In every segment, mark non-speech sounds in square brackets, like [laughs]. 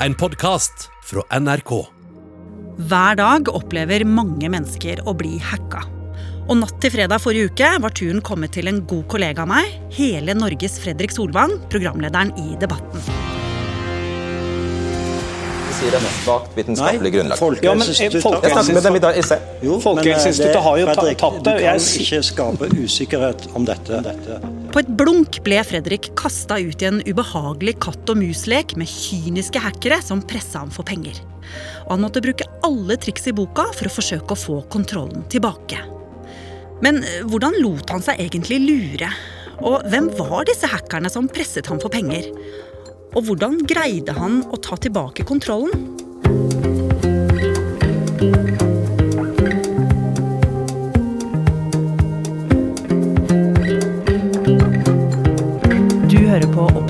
En podkast fra NRK. Hver dag opplever mange mennesker å bli hacka. Og natt til fredag forrige uke var turen kommet til en god kollega av meg, hele Norges Fredrik Solvang, programlederen i Debatten. sier det med svakt vitenskapelig grunnlag. Ja, men jeg- Jeg snakker med dem i dag. i sted. Jo, Folkehelseinstituttet men, har jo tatt det. Du kan ikke skape usikkerhet om dette. dette. På et blunk ble Fredrik kasta ut i en ubehagelig katt og mus-lek med kyniske hackere som pressa ham for penger. Og han måtte bruke alle triks i boka for å forsøke å få kontrollen tilbake. Men eh, hvordan lot han seg egentlig lure? Og hvem var disse hackerne som presset ham for penger? Og hvordan greide han å ta tilbake kontrollen?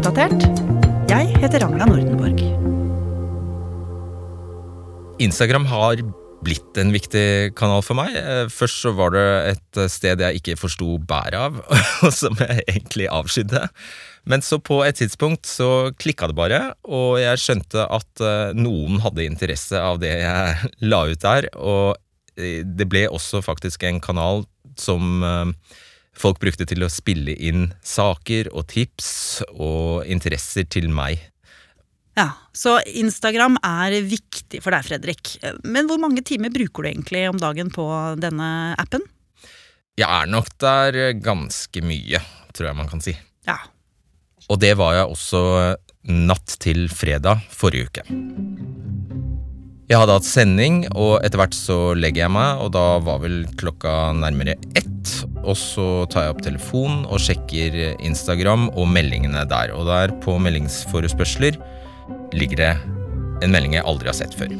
Oppdatert. Jeg heter Ragna Nordenborg. Instagram har blitt en viktig kanal for meg. Eh, Først så var det et sted jeg ikke forsto bæret av, [laughs] og som jeg egentlig avskydde. Men så på et tidspunkt så klikka det bare, og jeg skjønte at eh, noen hadde interesse av det jeg [laughs] la ut der. Og eh, det ble også faktisk en kanal som eh, folk brukte til å spille inn saker og tips og interesser til meg. Ja, Så Instagram er viktig for deg, Fredrik. Men hvor mange timer bruker du egentlig om dagen på denne appen? Jeg er nok der ganske mye, tror jeg man kan si. Ja. Og det var jeg også natt til fredag forrige uke. Jeg hadde hatt sending, og etter hvert så legger jeg meg, og da var vel klokka nærmere ett. Og så tar jeg opp telefonen og sjekker Instagram og meldingene der. Og der på meldingsforespørsler ligger det en melding jeg aldri har sett før.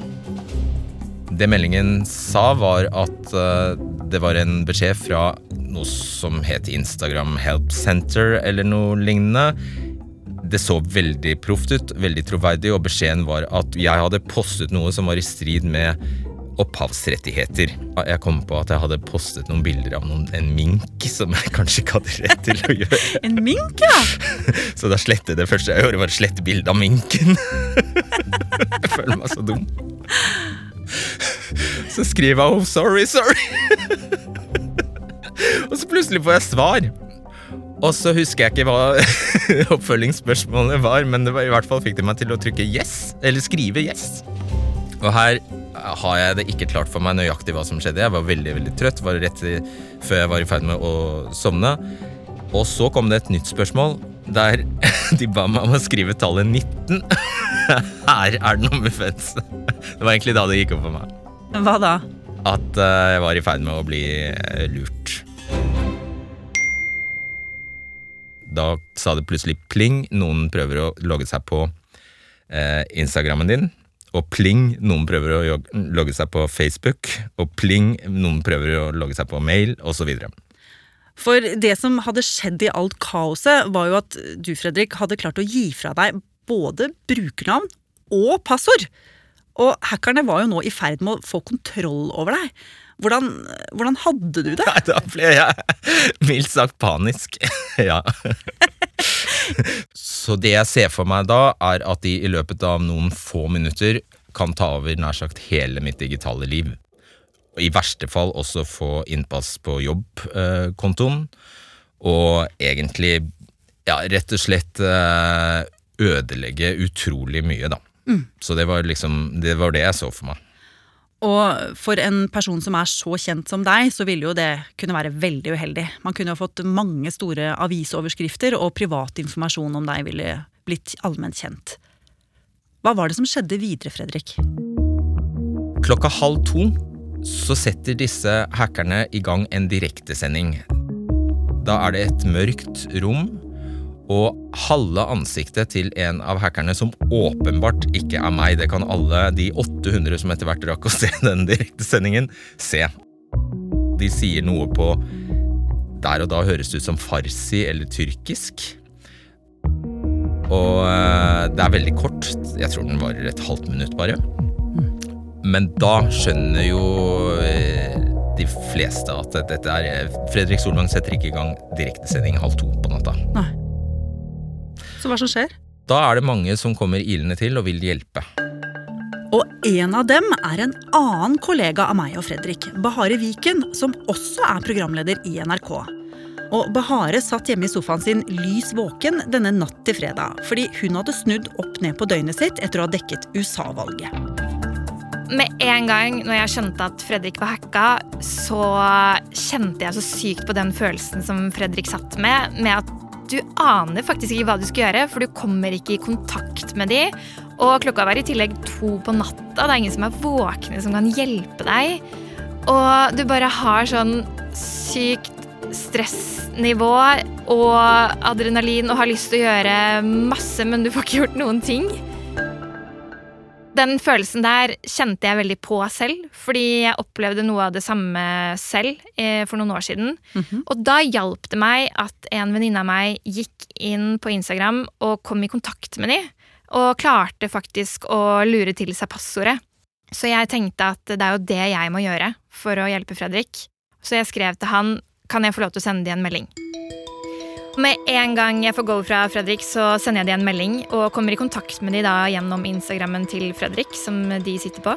Det meldingen sa, var at eh, det var en beskjed fra noe som het Instagram Help Center, eller noe lignende. Det så veldig proft ut, veldig troverdig, og beskjeden var at jeg hadde postet noe som var i strid med opphavsrettigheter. Jeg kom på at jeg hadde postet noen bilder av noen, en mink som jeg kanskje ikke hadde rett til å gjøre. [laughs] En mink, ja! [laughs] Så da slettet det første jeg gjorde, var å slette bildet av minken. [laughs] Jeg føler meg så dum. Så skriver jeg 'oh, sorry, sorry'. Og så plutselig får jeg svar. Og så husker jeg ikke hva [laughs] oppfølgingsspørsmålet var, men det var i hvert fall fikk de meg til å trykke 'yes', eller skrive 'yes'. Og her har jeg det ikke klart for meg nøyaktig hva som skjedde. Jeg var veldig veldig trøtt, var rett før jeg var i ferd med å sovne. Og så kom det et nytt spørsmål, der [laughs] de ba meg om å skrive tallet 19. [laughs] Her er det noe muffens. Det var egentlig da det gikk opp for meg. Hva da? At eh, jeg var i ferd med å bli eh, lurt. Da sa det plutselig pling, noen prøver å logge seg på eh, Instagrammen din. Og pling, noen prøver å logge seg på Facebook. Og pling, noen prøver å logge seg på mail, osv. For det som hadde skjedd i alt kaoset, var jo at du, Fredrik, hadde klart å gi fra deg både brukernavn og passord. Og hackerne var jo nå i ferd med å få kontroll over deg. Hvordan, hvordan hadde du det? Nei, da ble jeg mildt sagt panisk. [laughs] ja. Så det jeg ser for meg da, er at de i løpet av noen få minutter kan ta over nær sagt hele mitt digitale liv. Og I verste fall også få innpass på jobbkontoen. Og egentlig, ja, rett og slett eh, ødelegge utrolig mye, da. Så det var liksom, det var det jeg så for meg. Og for en person som er så kjent som deg, så ville jo det kunne være veldig uheldig. Man kunne jo fått mange store avisoverskrifter, og privat informasjon om deg ville blitt allment kjent. Hva var det som skjedde videre, Fredrik? Klokka halv to så setter disse hackerne i gang en direktesending. Da er det et mørkt rom, og halve ansiktet til en av hackerne som åpenbart ikke er meg. Det kan alle de 800 som etter hvert rakk å se den direktesendingen, se. De sier noe på Der og da høres det ut som farsi eller tyrkisk. Og eh, det er veldig kort. Jeg tror den varer et halvt minutt bare. Men da skjønner jo eh, de fleste at dette er Fredrik Solvang setter ikke i gang direktesending halv to på natta. Nei. Så hva som skjer? Da er det mange som kommer ilende til og vil hjelpe. Og en av dem er en annen kollega av meg og Fredrik, Bahare Viken, som også er programleder i NRK. Og Bahare satt hjemme i sofaen sin lys våken denne natt til fredag, fordi hun hadde snudd opp ned på døgnet sitt etter å ha dekket USA-valget. Med en gang når jeg skjønte at Fredrik var hacka, så kjente jeg så sykt på den følelsen som Fredrik satt med, med at du aner faktisk ikke hva du skal gjøre, for du kommer ikke i kontakt med de. Og klokka var i tillegg to på natta. Det er ingen som er våkne som kan hjelpe deg. Og du bare har sånn sykt stressnivå og adrenalin og har lyst til å gjøre masse, men du får ikke gjort noen ting. Den følelsen der kjente jeg veldig på selv, fordi jeg opplevde noe av det samme selv eh, for noen år siden. Og da hjalp det meg at en venninne av meg gikk inn på Instagram og kom i kontakt med de, og klarte faktisk å lure til seg passordet. Så jeg tenkte at det er jo det jeg må gjøre for å hjelpe Fredrik. Så jeg skrev til han kan jeg få lov til å sende de en melding. Med en gang jeg får go fra Fredrik, så sender jeg de en melding og kommer i kontakt med de da gjennom Instagrammen til Fredrik, som de sitter på.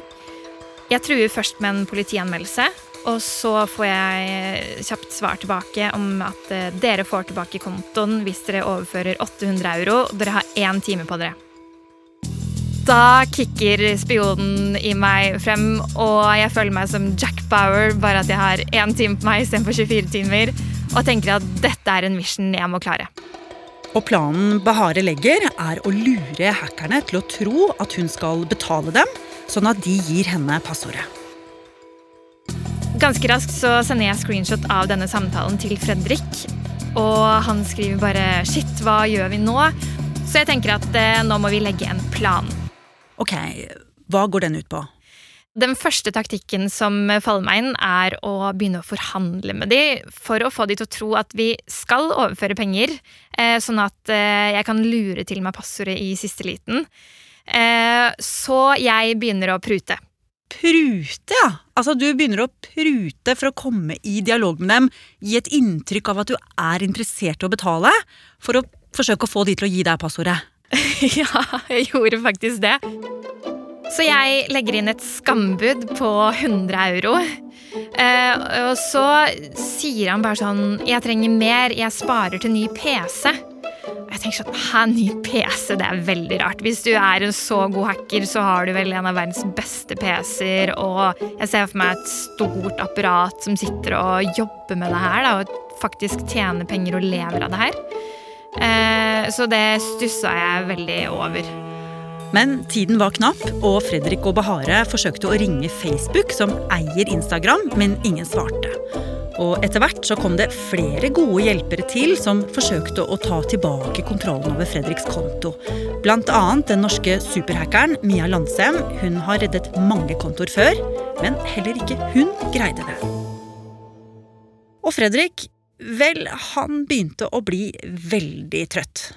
Jeg truer først med en politianmeldelse, og så får jeg kjapt svar tilbake om at eh, dere får tilbake kontoen hvis dere overfører 800 euro, og dere har én time på dere. Da kicker spionen i meg frem, og jeg føler meg som Jack Bauer, bare at jeg har én time på meg istedenfor 24 timer, og tenker at dette er en mission jeg må klare. Og planen Bahare legger, er å lure hackerne til å tro at hun skal betale dem, sånn at de gir henne passordet. Ganske raskt så sender jeg screenshot av denne samtalen til Fredrik. Og han skriver bare 'shit, hva gjør vi nå?' Så jeg tenker at eh, nå må vi legge en plan. Ok, hva går den ut på? Den første taktikken som faller meg inn, er å begynne å forhandle med de for å få de til å tro at vi skal overføre penger, eh, sånn at eh, jeg kan lure til meg passordet i siste liten. Eh, så jeg begynner å prute. Prute, ja! Altså, du begynner å prute for å komme i dialog med dem, gi et inntrykk av at du er interessert i å betale, for å forsøke å få de til å gi deg passordet. [laughs] ja, jeg gjorde faktisk det. Så jeg legger inn et skambud på 100 euro. Eh, og så sier han bare sånn Jeg trenger mer, jeg sparer til ny PC. Og jeg tenker sånn, Hæ, ny PC? Det er veldig rart. Hvis du er en så god hacker, så har du vel en av verdens beste PC-er, og jeg ser for meg et stort apparat som sitter og jobber med det her, da, og faktisk tjener penger og lever av det her. Eh, så det stussa jeg veldig over. Men tiden var knapp, og Fredrik og Bahare forsøkte å ringe Facebook, som eier Instagram, men ingen svarte. Og etter hvert så kom det flere gode hjelpere til som forsøkte å ta tilbake kontrollen over Fredriks konto. Annet den norske superhackeren Mia Landsem. Hun har reddet mange kontoer før, men heller ikke hun greide det. Og Fredrik, vel, han begynte å bli veldig trøtt.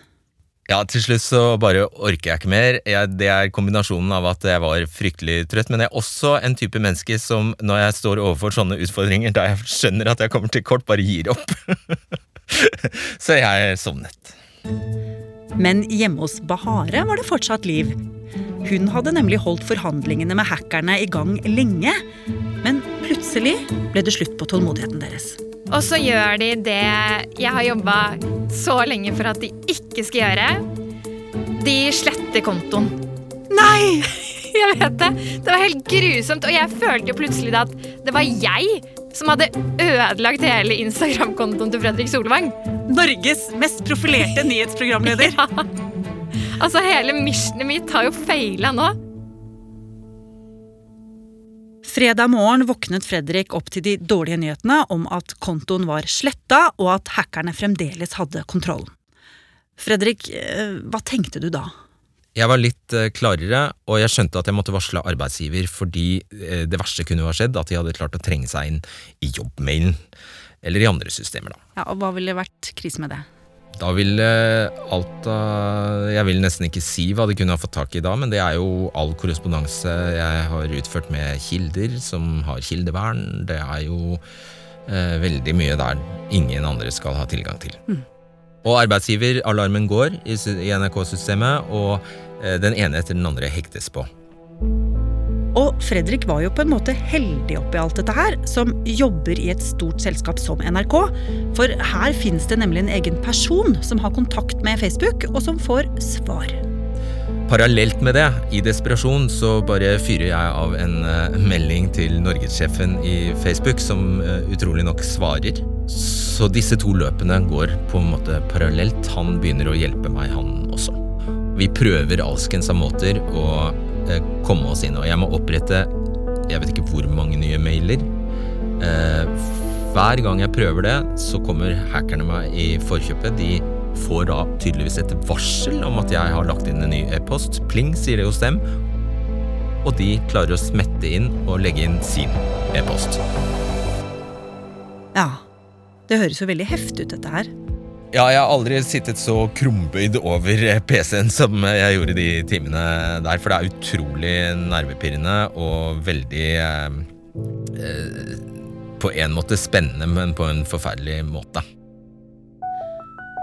Ja, til slutt så bare orker jeg ikke mer. Jeg, det er kombinasjonen av at jeg var fryktelig trøtt, men jeg er også en type menneske som når jeg står overfor sånne utfordringer der jeg skjønner at jeg kommer til kort, bare gir opp. [laughs] så jeg sovnet. Men hjemme hos Bahare var det fortsatt liv. Hun hadde nemlig holdt forhandlingene med hackerne i gang lenge. Men plutselig ble det slutt på tålmodigheten deres. Og så gjør de det jeg har jobba så lenge for at de ikke skal gjøre. De sletter kontoen. Nei! [laughs] Jeg vet det. Det var helt grusomt, og jeg følte jo plutselig at det var jeg som hadde ødelagt hele Instagram-kontoen til Fredrik Solvang. Norges mest profilerte nyhetsprogramleder. [laughs] Ja. Altså, hele missionet mitt har jo feila nå. Fredag morgen våknet Fredrik opp til de dårlige nyhetene om at kontoen var sletta, og at hackerne fremdeles hadde kontrollen. Fredrik, eh, hva tenkte du da? Jeg var litt eh, klarere, og jeg skjønte at jeg måtte varsle arbeidsgiver fordi eh, det verste kunne ha skjedd, at de hadde klart å trenge seg inn i jobbmailen. Eller i andre systemer, da. Ja, og Hva ville vært krise med det? Da ville alt av Jeg vil nesten ikke si hva de kunne ha fått tak i da, men det er jo all korrespondanse jeg har utført med kilder som har kildevern. Det er jo eh, veldig mye der ingen andre skal ha tilgang til. Og arbeidsgiveralarmen går i, i NRK-systemet, og eh, den ene etter den andre hektes på. Og Fredrik var jo på en måte heldig oppi alt dette her, som jobber i et stort selskap som NRK. For her finnes det nemlig en egen person som har kontakt med Facebook, og som får svar. Parallelt med det, i desperasjon, så bare fyrer jeg av en eh, melding til norgessjefen i Facebook, som eh, utrolig nok svarer. Så disse to løpene går på en måte parallelt. Han begynner å hjelpe meg, han også. Vi prøver alskens av måter å komme oss inn, og jeg må opprette jeg vet ikke hvor mange nye mailer. Eh, hver gang jeg prøver det, så kommer hackerne meg i forkjøpet. De får da tydeligvis et varsel om at jeg har lagt inn en ny e-post. Pling, sier det hos dem. Og de klarer å smette inn og legge inn sin e-post. Ja, det høres jo veldig heftig ut, dette her. Ja, jeg har aldri sittet så krumbøyd over PC-en som jeg gjorde de timene der, for det er utrolig nervepirrende og veldig eh, eh, På en måte spennende, men på en forferdelig måte.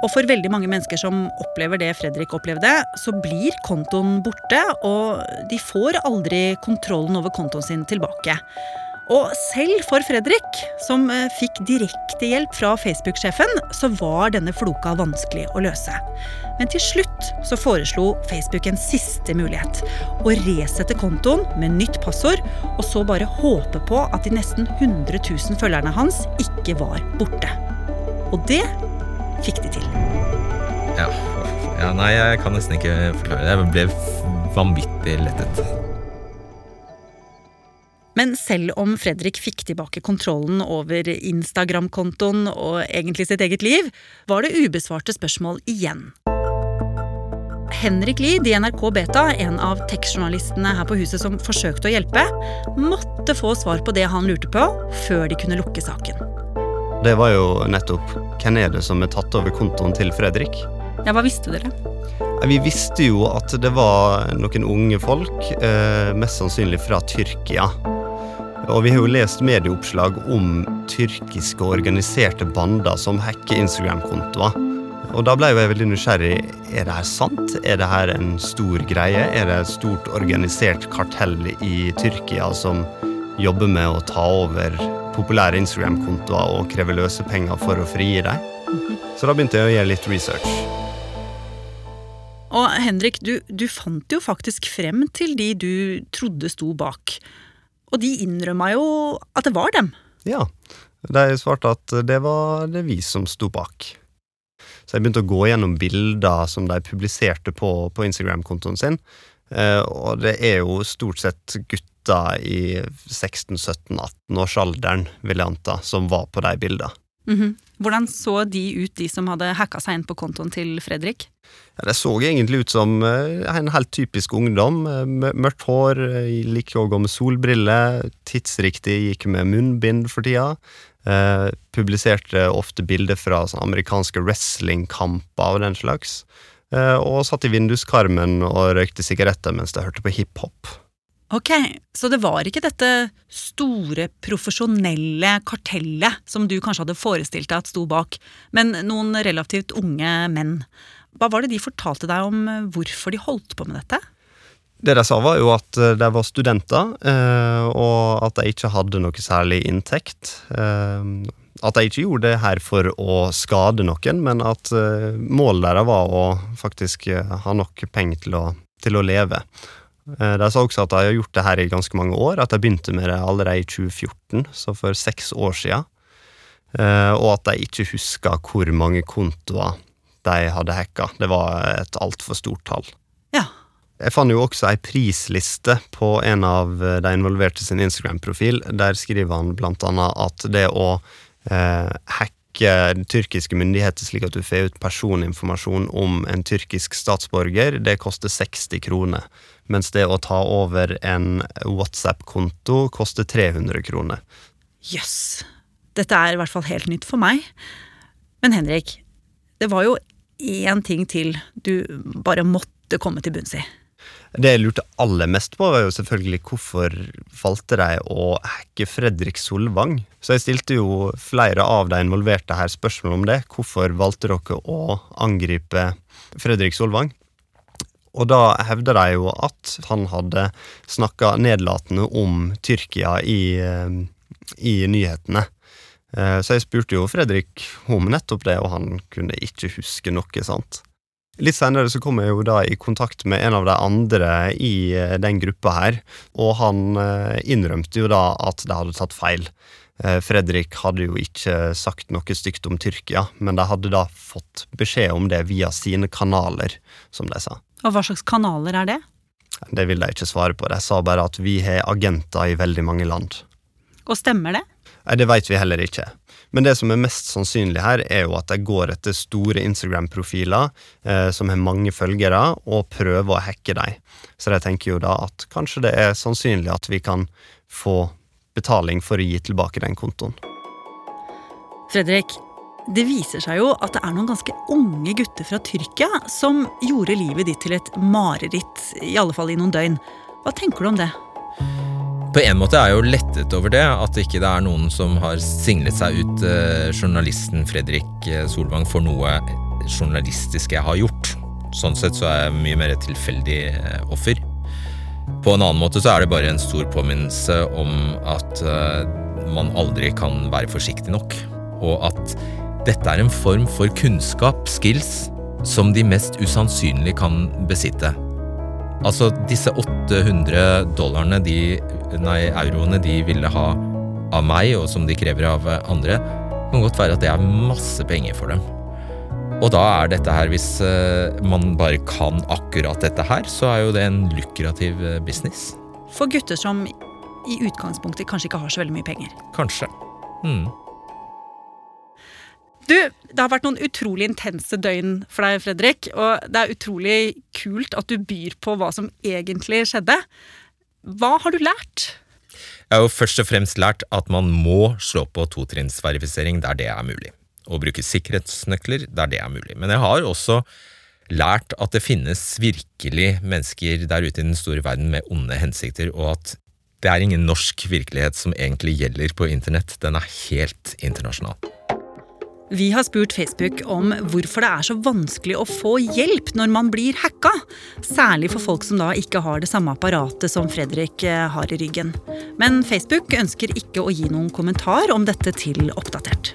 Og for veldig mange mennesker som opplever det Fredrik opplevde, så blir kontoen borte, og de får aldri kontrollen over kontoen sin tilbake. Og selv for Fredrik, som eh, fikk direkte hjelp fra Facebook-sjefen, så var denne floka vanskelig å løse. Men til slutt så foreslo Facebook en siste mulighet. Å resette kontoen med nytt passord, og så bare håpe på at de nesten 100 000 følgerne hans ikke var borte. Og det fikk de til. Ja, ja nei, jeg kan nesten ikke forklare det. Jeg ble vanvittig lettet. Men selv om Fredrik fikk tilbake kontrollen over Instagram-kontoen og egentlig sitt eget liv, var det ubesvarte spørsmål igjen. Henrik Lied i NRK Beta, en av tekstjournalistene her på huset som forsøkte å hjelpe, måtte få svar på det han lurte på, før de kunne lukke saken. Det var jo nettopp hvem er det som er tatt over kontoen til Fredrik. Ja, Hva visste dere? Vi visste jo at det var noen unge folk, eh, mest sannsynlig fra Tyrkia. Og vi har jo lest medieoppslag om tyrkiske organiserte bander som hacker Instagram-kontoer. Og da ble jeg veldig nysgjerrig. Er det her sant? Er det her en stor greie? Er det et stort organisert kartell i Tyrkia som jobber med å ta over populære Instagram-kontoer og kreve løsepenger for å frigi dem? Så da begynte jeg å gjøre litt research. Og Henrik, du, du fant jo faktisk frem til de du trodde sto bak. Og de innrømma jo at det var dem. Ja, de svarte at det var det vi som sto bak. Så jeg begynte å gå gjennom bilder som de publiserte på, på Instagram-kontoen sin. Eh, og det er jo stort sett gutter i 16-17-18-årsalderen, vil jeg anta, som var på de bildene. Mhm. Hvordan så de ut, de som hadde hacka seg inn på kontoen til Fredrik? Ja, det så egentlig ut som eh, en helt typisk ungdom. eh, Mørkt hår, eh, liker å gå med solbriller, tidsriktig gikk med munnbind for tida. Eh, publiserte ofte bilder fra sånn, amerikanske wrestlingkamper og den slags. Eh, og satt i vinduskarmen og røykte sigaretter mens de hørte på hiphop. Ok, Så det var ikke dette store, profesjonelle kartellet som du kanskje hadde forestilt deg at sto bak, men noen relativt unge menn. Hva var det de fortalte deg om eh, hvorfor de holdt på med dette? Det de sa, var jo at eh, de var studenter, eh, og at de ikke hadde noe særlig inntekt. At de ikke gjorde det her for å skade noen, men at målet deres var å faktisk ha nok penger til å, til å leve. Eh, De sa også at de har gjort det her i ganske mange år, at de begynte med det allerede i 2014, så for seks år siden. Eh, Og at de ikke huska hvor mange kontoer de hadde hacka. Det var et altfor stort tall. Ja, Jeg fant jo også ei prisliste på en av de involverte sin Instagram-profil. Der skriver han blant annet at det å eh, hacke tyrkiske myndigheter slik at du får ut personinformasjon om en tyrkisk statsborger, det koster 60 kroner. Mens det å ta over en WhatsApp-konto koster 300 kroner. jøss. Dette er i hvert fall helt nytt for meg. Men Henrik, det var jo én ting til du bare måtte komme til bunns i. Det jeg lurte aller mest på, var jo selvfølgelig hvorfor valgte de å hacke Fredrik Solvang. Så jeg stilte jo flere av de involverte her spørsmål om det. Hvorfor valgte dere å angripe Fredrik Solvang? Og da hevder de jo at han hadde snakka nedlatende om Tyrkia i, eh, i nyhetene. Eh, Så jeg spurte jo Fredrik om nettopp det, og han kunne ikke huske noe sant. Litt senere så kom jeg jo da i kontakt med en av de andre i eh, den gruppa her, og han eh, innrømte jo da at de hadde tatt feil. Eh, Fredrik hadde jo ikke sagt noe stygt om Tyrkia, men de hadde da fått beskjed om det via sine kanaler, som de sa. Og hva slags kanaler er det? Det vil de ikke svare på, de sa bare at vi har agenter i veldig mange land. Og stemmer det? Nei, Det vet vi heller ikke. Men det som er mest sannsynlig her, er jo at de går etter store Instagram-profiler eh, som har mange følgere, og prøver å hacke dem. Så de tenker jo da at kanskje det er sannsynlig at vi kan få betaling for å gi tilbake den kontoen. Fredrik, det viser seg jo at det er noen ganske unge gutter fra Tyrkia som gjorde livet ditt til et mareritt, i alle fall i noen døgn. Hva tenker du om det? På en måte er jeg jo lettet over det, at ikke det er noen som har singlet seg ut eh, journalisten Fredrik eh, Solvang for noe journalistisk jeg har gjort. Sånn sett så er jeg mye mer et tilfeldig eh, offer. På en annen måte så er det bare en stor påminnelse om at man aldri kan være forsiktig nok, og at dette er en form for kunnskap, skills, som de mest usannsynlig kan besitte. Altså, disse 800 dollarene, de, nei, euroene de ville ha av meg, og som de krever av andre, kan godt være at det er masse penger for dem. Og da er dette her, hvis eh, man bare kan akkurat dette her, så er jo det en lukrativ eh, business. For gutter som i utgangspunktet kanskje ikke har så veldig mye penger. Kanskje. Mm. Du, det har vært noen utrolig intense døgn for deg, Fredrik. Og det er utrolig kult at du byr på hva som egentlig skjedde. Hva har du lært? Jeg har jo først og fremst lært at man må slå på totrinnsverifisering der det er mulig. Og bruke sikkerhetsnøkler der det er mulig. Men jeg har også lært at det finnes virkelig mennesker der ute i den store verden med onde hensikter, og at det er ingen norsk virkelighet som egentlig gjelder på internett. Den er helt internasjonal. Vi har spurt Facebook om hvorfor det er så vanskelig å få hjelp når man blir hacka. Særlig for folk som da ikke har det samme apparatet som Fredrik eh, har i ryggen. Men Facebook ønsker ikke å gi noen kommentar om dette til Oppdatert.